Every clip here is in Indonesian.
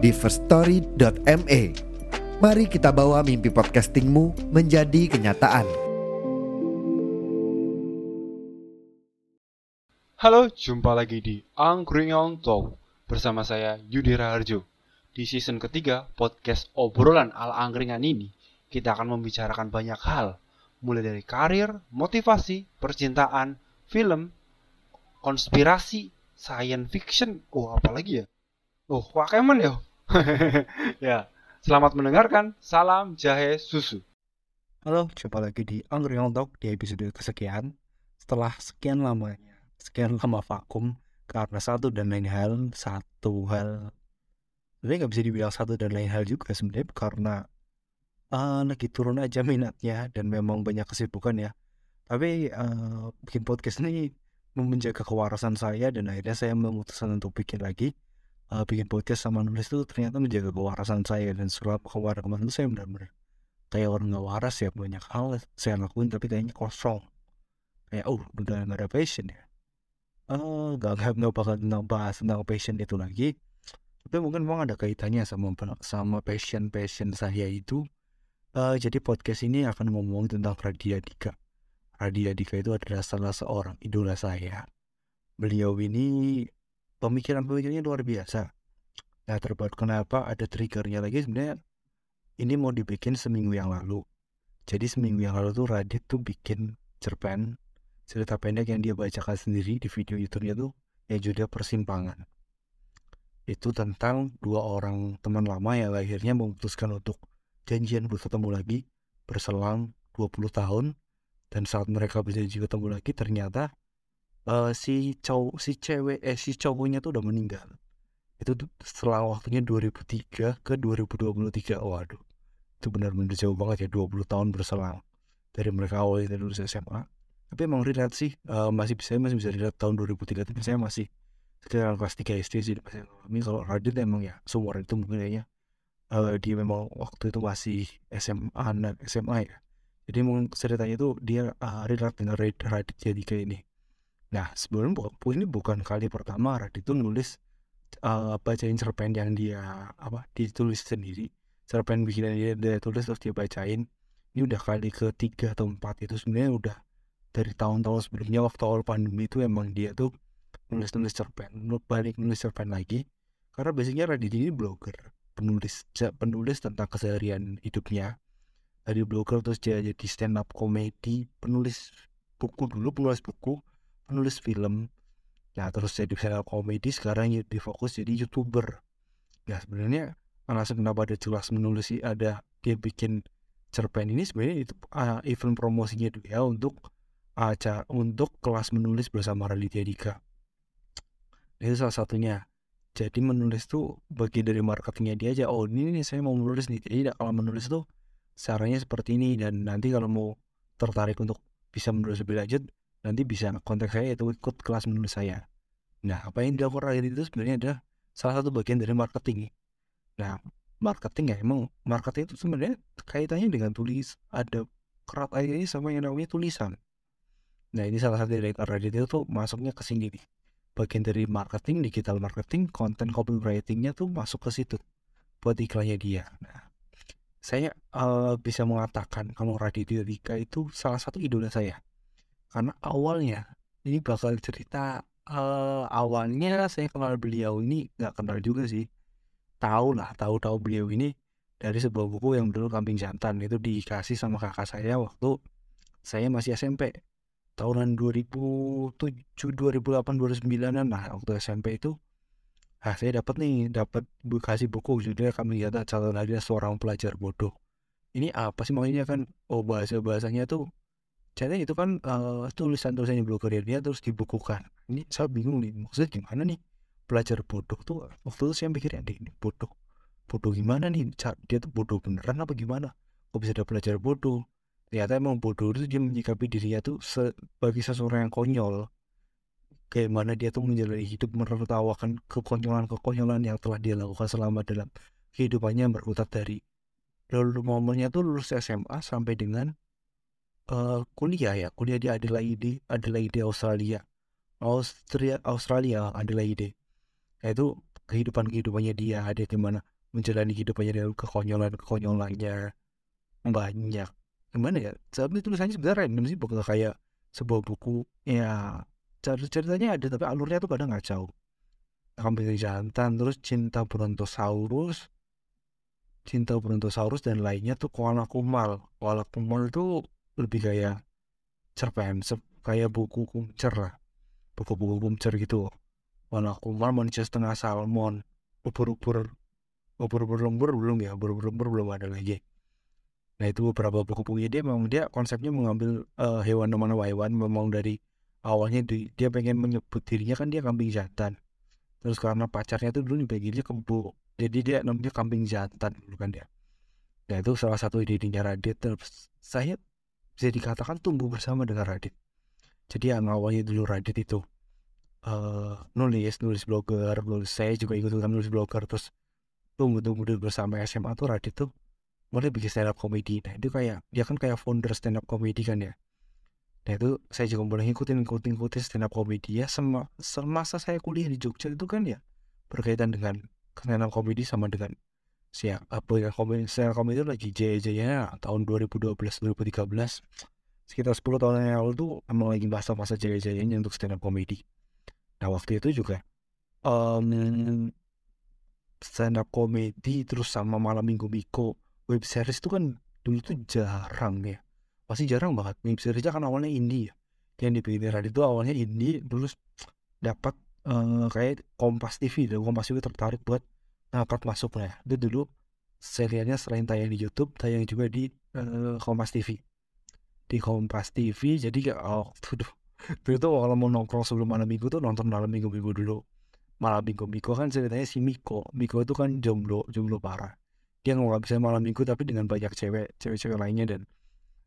di firststory.me. Mari kita bawa mimpi podcastingmu menjadi kenyataan. Halo, jumpa lagi di Angkringan Talk bersama saya Yudi Raharjo. Di season ketiga podcast obrolan ala angkringan ini, kita akan membicarakan banyak hal, mulai dari karir, motivasi, percintaan, film, konspirasi, science fiction, oh apalagi ya? Oh, Pokemon ya? ya, selamat mendengarkan. Salam jahe susu. Halo, jumpa lagi di Angkringan Talk di episode kesekian. Setelah sekian lamanya, sekian lama vakum karena satu dan lain hal, satu hal sebenarnya nggak bisa dibilang satu dan lain hal juga sebenarnya karena uh, lagi turun aja minatnya dan memang banyak kesibukan ya. Tapi uh, bikin podcast ini menjaga kewarasan saya dan akhirnya saya memutuskan untuk bikin lagi uh, bikin podcast sama nulis itu ternyata menjaga kewarasan saya dan selama kewarasan itu saya benar-benar kayak orang nggak waras ya banyak hal saya lakuin tapi kayaknya kosong. Kayak oh udah nggak ada passion ya? Uh, gak gak nggak bakal tentang tentang passion itu lagi. Tapi mungkin memang ada kaitannya sama sama passion passion saya itu. Uh, jadi podcast ini akan ngomong tentang Raditya Dika. Raditya Dika itu adalah salah seorang idola saya. Beliau ini pemikiran-pemikirannya luar biasa. Nah terbuat kenapa ada triggernya lagi sebenarnya ini mau dibikin seminggu yang lalu. Jadi seminggu yang lalu tuh Radit tuh bikin cerpen cerita pendek yang dia bacakan sendiri di video YouTube-nya tuh yang juga persimpangan. Itu tentang dua orang teman lama yang akhirnya memutuskan untuk janjian bertemu lagi berselang 20 tahun dan saat mereka juga ketemu lagi ternyata uh, si cowok si cewek eh si cowoknya tuh udah meninggal. Itu setelah waktunya 2003 ke 2023 waduh itu benar-benar jauh banget ya 20 tahun berselang dari mereka awal itu lulus SMA tapi emang relate sih uh, masih bisa masih bisa relate tahun 2003 tapi saya masih sekitar kelas 3 SD sih masih ini kalau Radit emang ya seumur itu mungkin kayaknya uh, dia memang waktu itu masih SMA dan SMA ya. Jadi mungkin ceritanya itu dia uh, relate dengan Radit jadi kayak ini nah sebelum ini bukan kali pertama Radit itu nulis uh, bacain cerpen yang dia apa ditulis sendiri. Cerpen bikinan dia, dia tulis terus dia bacain. Ini udah kali ketiga atau empat itu sebenarnya udah dari tahun-tahun sebelumnya waktu awal pandemi itu emang dia tuh nulis-nulis cerpen balik nulis cerpen lagi. Karena biasanya Radit ini blogger penulis penulis tentang keseharian hidupnya. Dari blogger terus dia jadi stand up komedi penulis buku dulu penulis buku penulis film. Ya terus jadi up komedi sekarang jadi fokus jadi youtuber. Ya sebenarnya alasan kenapa ada jelas menulis ada dia bikin cerpen ini sebenarnya itu uh, event promosinya dia untuk acara uh, untuk kelas menulis bersama Raditya Dika. Itu salah satunya. Jadi menulis tuh bagi dari marketingnya dia aja oh ini nih saya mau menulis nih. Jadi kalau menulis tuh caranya seperti ini dan nanti kalau mau tertarik untuk bisa menulis lebih lanjut nanti bisa kontak saya itu ikut kelas menulis saya. Nah apa yang dilakukan Radit itu sebenarnya ada salah satu bagian dari marketing. Nah marketing ya emang marketing itu sebenarnya kaitannya dengan tulis ada kerat aja sama yang namanya tulisan. Nah ini salah satu dari Radit itu tuh masuknya ke sini nih. Bagian dari marketing digital marketing konten copywritingnya tuh masuk ke situ buat iklannya dia. Nah saya uh, bisa mengatakan kalau Raditya Dika itu salah satu idola saya karena awalnya ini bakal cerita uh, awalnya saya kenal beliau ini nggak kenal juga sih. Tahu lah tahu-tahu beliau ini dari sebuah buku yang dulu kambing jantan itu dikasih sama kakak saya waktu saya masih SMP tahunan 2007 2008 2009 nah waktu SMP itu. Ah saya dapat nih dapat kasih buku judulnya kami lihat calon ada seorang pelajar bodoh. Ini apa sih maksudnya kan? Oh bahasa bahasanya tuh jadi itu kan uh, tulisan tulisannya blogger dia terus dibukukan. Ini saya bingung nih maksudnya gimana nih? Pelajar bodoh tuh waktu itu saya mikirnya ini bodoh. Bodoh gimana nih? Dia tuh bodoh beneran apa gimana? Kok bisa dia belajar bodoh? Ternyata emang bodoh itu dia menyikapi dirinya tuh sebagai seseorang yang konyol. Kayak dia tuh menjalani hidup menertawakan kekonyolan-kekonyolan yang telah dia lakukan selama dalam kehidupannya yang berkutat dari lalu momennya tuh lulus SMA sampai dengan eh, kuliah ya kuliah di Adelaide Adelaide Australia. Austria Australia Adelaide Nah, itu kehidupan kehidupannya dia ada di mana menjalani hidupannya dengan kekonyolan kekonyolannya banyak. Gimana ya tapi tulisannya sebenarnya random sih bukan kayak sebuah buku. Ya cer- ceritanya ada tapi alurnya tuh kadang ngacau kambing jantan terus cinta brontosaurus cinta brontosaurus dan lainnya tuh koala kumal. Koala kumal itu lebih kayak cerpen kayak buku kumcer lah. Buku-buku kumcer gitu. Koala kumal manusia setengah salmon. Ubur-ubur ubur-ubur lembur belum ya? Ubur-ubur lembur belum ada lagi. Nah itu beberapa buku-bukunya dia memang dia konsepnya mengambil eh, hewan mana hewan memang dari awalnya di- dia pengen menyebut dirinya kan dia kambing jantan terus karena pacarnya tuh dulu dipanggilnya kebo jadi dia namanya kambing jantan dulu kan dia. Nah itu salah satu ide-idenya Radit terus saya bisa dikatakan tumbuh bersama dengan Radit. Jadi yang awalnya dulu Radit itu eh nulis nulis blogger nulis saya juga ikut ikutan nulis blogger terus tumbuh tumbuh bersama SMA tuh Radit tuh mulai bikin stand up comedy nah itu kayak dia kan kayak founder stand up comedy kan ya. Nah itu saya juga mulai ngikutin ngikutin ngikutin stand up comedy ya sema, semasa saya kuliah di Jogja itu kan ya berkaitan dengan stand up comedy sama dengan siap ya stand up comedy itu lagi jaya-jayanya tahun 2012 2013 sekitar 10 tahun yang lalu tuh emang lagi masa-masa jaya-jayanya untuk stand up comedy nah waktu itu juga em stand up comedy terus sama malam minggu Miko web series itu kan dulu tuh jarang ya. Pasti jarang banget. Web seriesnya kan awalnya indie ya. Yang dibikin Radit itu awalnya indie terus dapat eh, kayak Kompas TV dan Kompas TV tertarik buat ngangkat masuk lah itu dulu serialnya selain tayang di YouTube tayang juga di eh, Kompas TV di Kompas TV jadi kayak oh tuh tuh. Kalau mau nongkrong sebelum malam minggu tuh nonton malam minggu minggu dulu. Malam minggu Miko kan ceritanya si Miko. Miko itu kan jomblo jomblo parah. Dia nggak bisa malam minggu tapi dengan banyak cewek cewek-cewek lainnya dan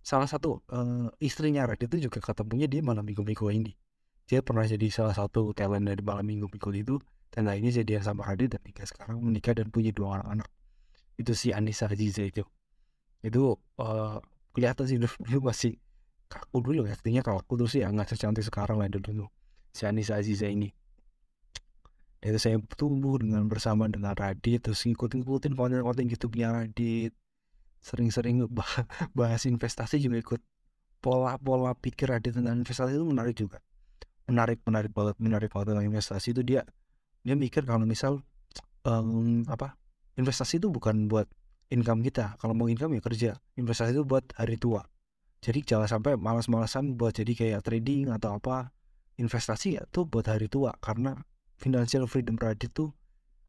salah satu eh, istrinya Radit itu juga ketemunya di malam minggu Miko ini. Dia pernah jadi salah satu talent dari malam minggu Miko itu dan akhirnya jadian sama Radit dan nikah sekarang menikah dan punya dua orang anak itu si Anissa Aziza itu. Itu eh, kelihatan sih dulu, masih kaku dulu. Ya artinya kaku terus sih ya nggak secantik sekarang lah dulu si Anissa Aziza ini. Dan itu saya tumbuh dengan bersama dengan Radit terus ngikutin-ngikutin konten-konten YouTube-nya Radit. Sering-sering bah- bahas investasi juga ikut. Pola-pola pikir Radit tentang investasi itu menarik juga. Menarik menarik banget menarik banget tentang investasi itu. Dia dia mikir kalau misal em, apa investasi itu bukan buat income kita. Kalau mau income ya kerja. Investasi itu buat hari tua. Jadi jangan sampai malas-malasan buat jadi kayak trading atau apa. Investasi ya tuh buat hari tua. Karena financial freedom Radit tuh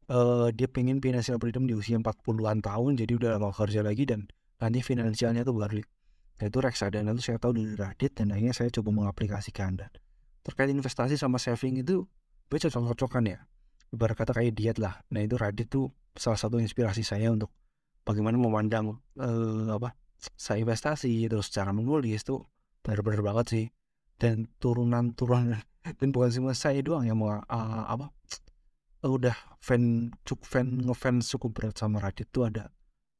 eh, dia pengen financial freedom di usia 40-an tahun. Jadi udah mau kerja lagi dan nanti finansialnya tuh balik. Nah itu reksadana itu saya tahu dari Radit dan akhirnya saya coba mengaplikasikan. Dan terkait investasi sama saving itu gue cocok-cocokan ya ibarat kata kayak diet lah. Nah itu Radit tuh salah satu inspirasi saya untuk bagaimana memandang eh, apa saya investasi terus cara menulis tuh benar-benar banget sih. Dan turunan-turunan dan bukan cuma saya doang yang mau uh, apa udah fan cukup fan ngefans cukup berat sama Radit tuh ada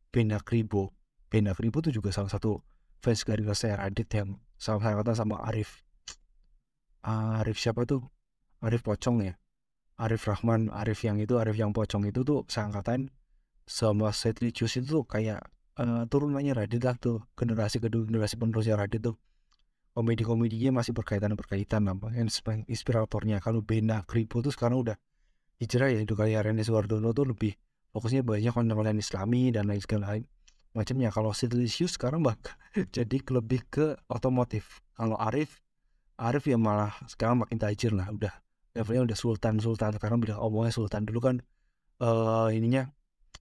Bena Kribo. Bena Kribo tuh juga salah satu fans dari saya Radit yang sama saya kata sama Arif. Arif siapa tuh? Arif Pocong ya Arif Rahman Arif yang itu Arif yang Pocong itu tuh seangkatan sama Setlicious itu tuh kayak eh, turunannya Radit lah tuh generasi kedua generasi penerusnya Radit tuh. Komedi-komedinya masih berkaitan berkaitan apa insp- inspiratornya. Kalau Bena Kribo tuh sekarang udah hijrah ya itu kayak Rene Suwardono tuh lebih fokusnya banyak konten-konten Islami dan lain segala lain macamnya. Kalau Sitlicious sekarang bak jadi lebih ke otomotif. Kalau Arif Arif ya malah sekarang makin tajir lah udah levelnya udah sultan sultan sekarang bilang omongnya sultan dulu kan eh ininya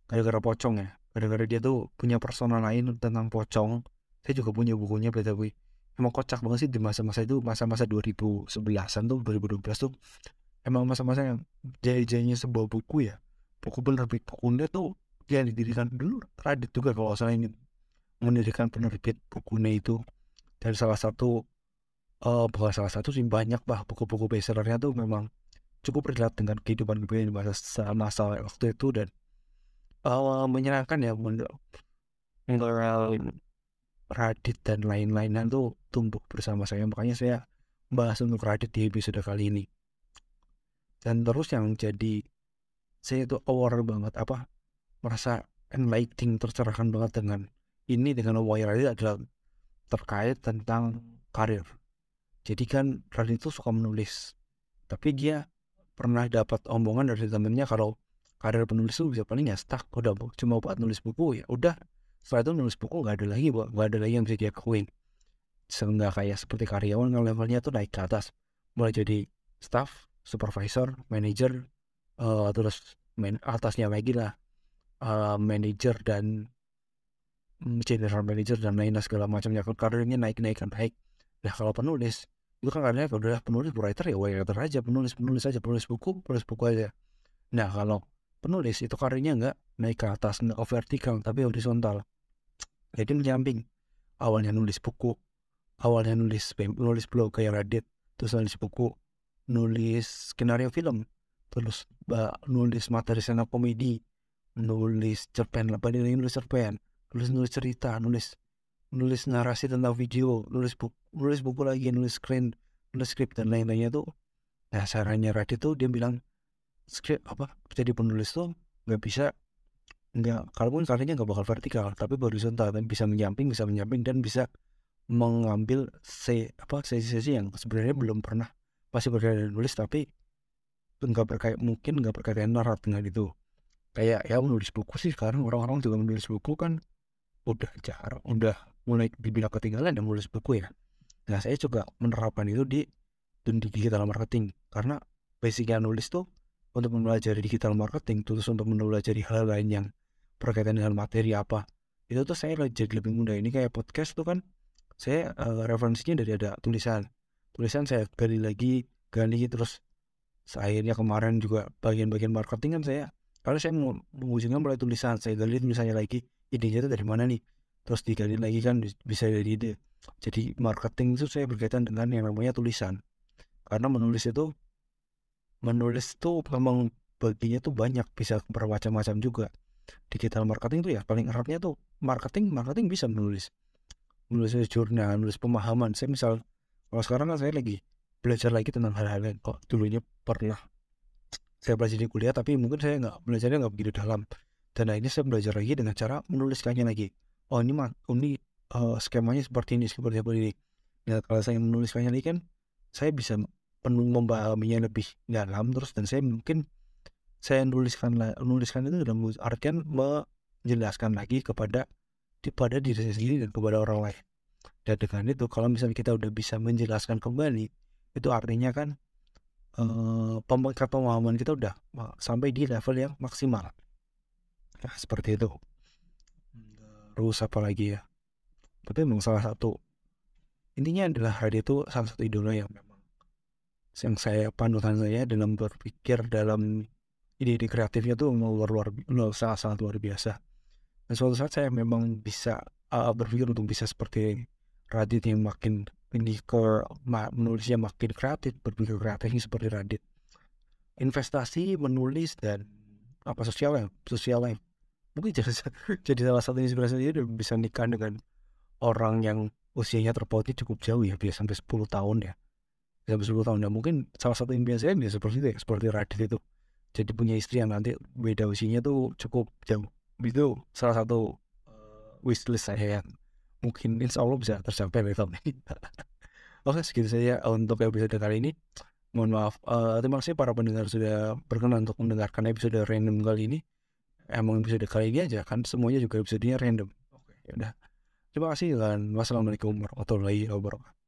gara-gara pocong ya. Gara-gara dia tuh punya persona lain tentang pocong. Saya juga punya bukunya btw emang kocak banget sih di masa-masa itu masa-masa 2011an tuh 2012 tuh. Emang masa-masa yang jaya-jayanya sebuah buku ya buku bener bukunya tuh dia didirikan dulu Radit juga kalau salah ini mendirikan penerbit bukunya itu. Dan salah satu uh, bukan salah satu sih banyak bah buku-buku bestsellernya tuh memang cukup relate dengan kehidupan gue di masa masa waktu itu dan uh, menyenangkan ya menurut Radit dan lain-lainnya tuh tumbuh bersama saya. Makanya saya bahas untuk Radit di episode kali ini. Dan terus yang jadi saya itu aware banget apa merasa enlightening tercerahkan banget dengan ini dengan aware Radit adalah terkait tentang karir jadi kan Radit itu suka menulis. Tapi dia pernah dapat omongan dari temennya kalau karir penulis itu bisa paling ya stuck. Udah cuma buat nulis buku ya udah. Setelah itu nulis buku nggak ada lagi nggak ada lagi yang bisa dia lakuin sehingga kayak seperti karyawan yang levelnya tuh naik ke atas. Mulai jadi staff supervisor manager uh, terus man, atasnya lagi lah. Uh, manager dan mm, general manager dan lainnya segala macamnya. Karirnya naik naik kan naik nah kalau penulis itu kan kalau udah penulis writer ya writer aja penulis penulis aja penulis buku penulis buku aja. Nah kalau penulis itu karirnya nggak naik ke atas nggak vertikal tapi horizontal. Jadi menyamping awalnya nulis buku awalnya nulis nulis blog kayak Reddit terus nulis buku nulis skenario film terus uh, nulis materi stand komedi nulis cerpen apa nulis cerpen nulis nulis cerita nulis nulis narasi tentang video nulis buku nulis buku lagi nulis screen nulis skrip dan lain-lainnya tuh nah sarannya Reddit tuh dia bilang skrip apa jadi penulis tuh nggak bisa nggak kalaupun karyanya nggak bakal vertikal tapi horizontal dan bisa menyamping bisa menyamping dan bisa mengambil se apa sesi-sesi yang sebenarnya belum pernah masih berkaitan nulis tapi nggak berkait mungkin nggak berkaitan narat dengan itu. Kayak ya menulis buku sih sekarang orang-orang juga menulis buku kan udah jarang udah mulai dibilang ketinggalan dan menulis buku ya. Nah saya juga menerapkan itu di di digital marketing. Karena basicnya nulis tuh untuk mempelajari digital marketing terus untuk mempelajari hal lain yang berkaitan dengan materi apa itu tuh saya jadi lebih mudah. Ini kayak podcast tuh kan saya uh, referensinya dari ada tulisan. Tulisan saya gali lagi gali terus akhirnya kemarin juga bagian-bagian marketing kan saya kalau saya mengujungkan mulai tulisan saya gali tulisannya lagi idenya itu dari mana nih terus digali lagi kan bisa dari ide. Jadi marketing itu saya berkaitan dengan yang namanya tulisan. Karena menulis itu menulis itu memang baginya tuh banyak bisa bermacam-macam juga. Digital marketing tuh ya paling eratnya tuh marketing marketing bisa menulis. Menulis jurnal nulis pemahaman. Saya misal kalau sekarang kan saya lagi belajar lagi tentang hal-hal yang kok dulunya pernah saya belajar di kuliah tapi mungkin saya nggak belajarnya nggak begitu dalam. Dan akhirnya saya belajar lagi dengan cara menuliskannya lagi oh ini mah ini uh, skemanya seperti ini seperti apa ini. Nah kalau saya menuliskannya lagi kan saya bisa penuh memahaminya lebih dalam terus dan saya mungkin saya nuliskan nuliskan itu dalam artian menjelaskan lagi kepada kepada diri saya sendiri dan kepada orang lain. Dan dengan itu kalau misalnya kita udah bisa menjelaskan kembali itu artinya kan eh, pemahaman kita udah sampai di level yang maksimal. Nah seperti itu terus apa lagi ya? Tapi memang salah satu intinya adalah hari itu salah satu idola yang memang yang saya panutan saya dalam berpikir dalam ide-ide kreatifnya tuh luar luar luar sangat sangat luar biasa. Dan suatu saat saya memang bisa uh, berpikir untuk bisa seperti Radit yang makin ini ke menulisnya makin kreatif berpikir kreatifnya seperti Radit. Investasi menulis dan apa sosial ya sosial life mungkin jadi, jadi salah satu inspirasi dia bisa nikah dengan orang yang usianya terpautnya cukup jauh ya bisa sampai 10 tahun ya. Sampai 10 tahun. Ya mungkin salah satu impian saya seperti itu ya seperti Radit itu. Jadi punya istri yang nanti beda usianya tuh cukup jauh. Itu salah satu uh, wishlist saya yang mungkin insya Allah bisa tercapai level ini oke segitu saja untuk episode kali ini. Mohon maaf uh, terima kasih para pendengar sudah berkenan untuk mendengarkan episode random kali ini emang episode kali ini aja kan semuanya juga episodenya random oke. Ya udah. Terima kasih dan wassalamualaikum warahmatullahi wabarakatuh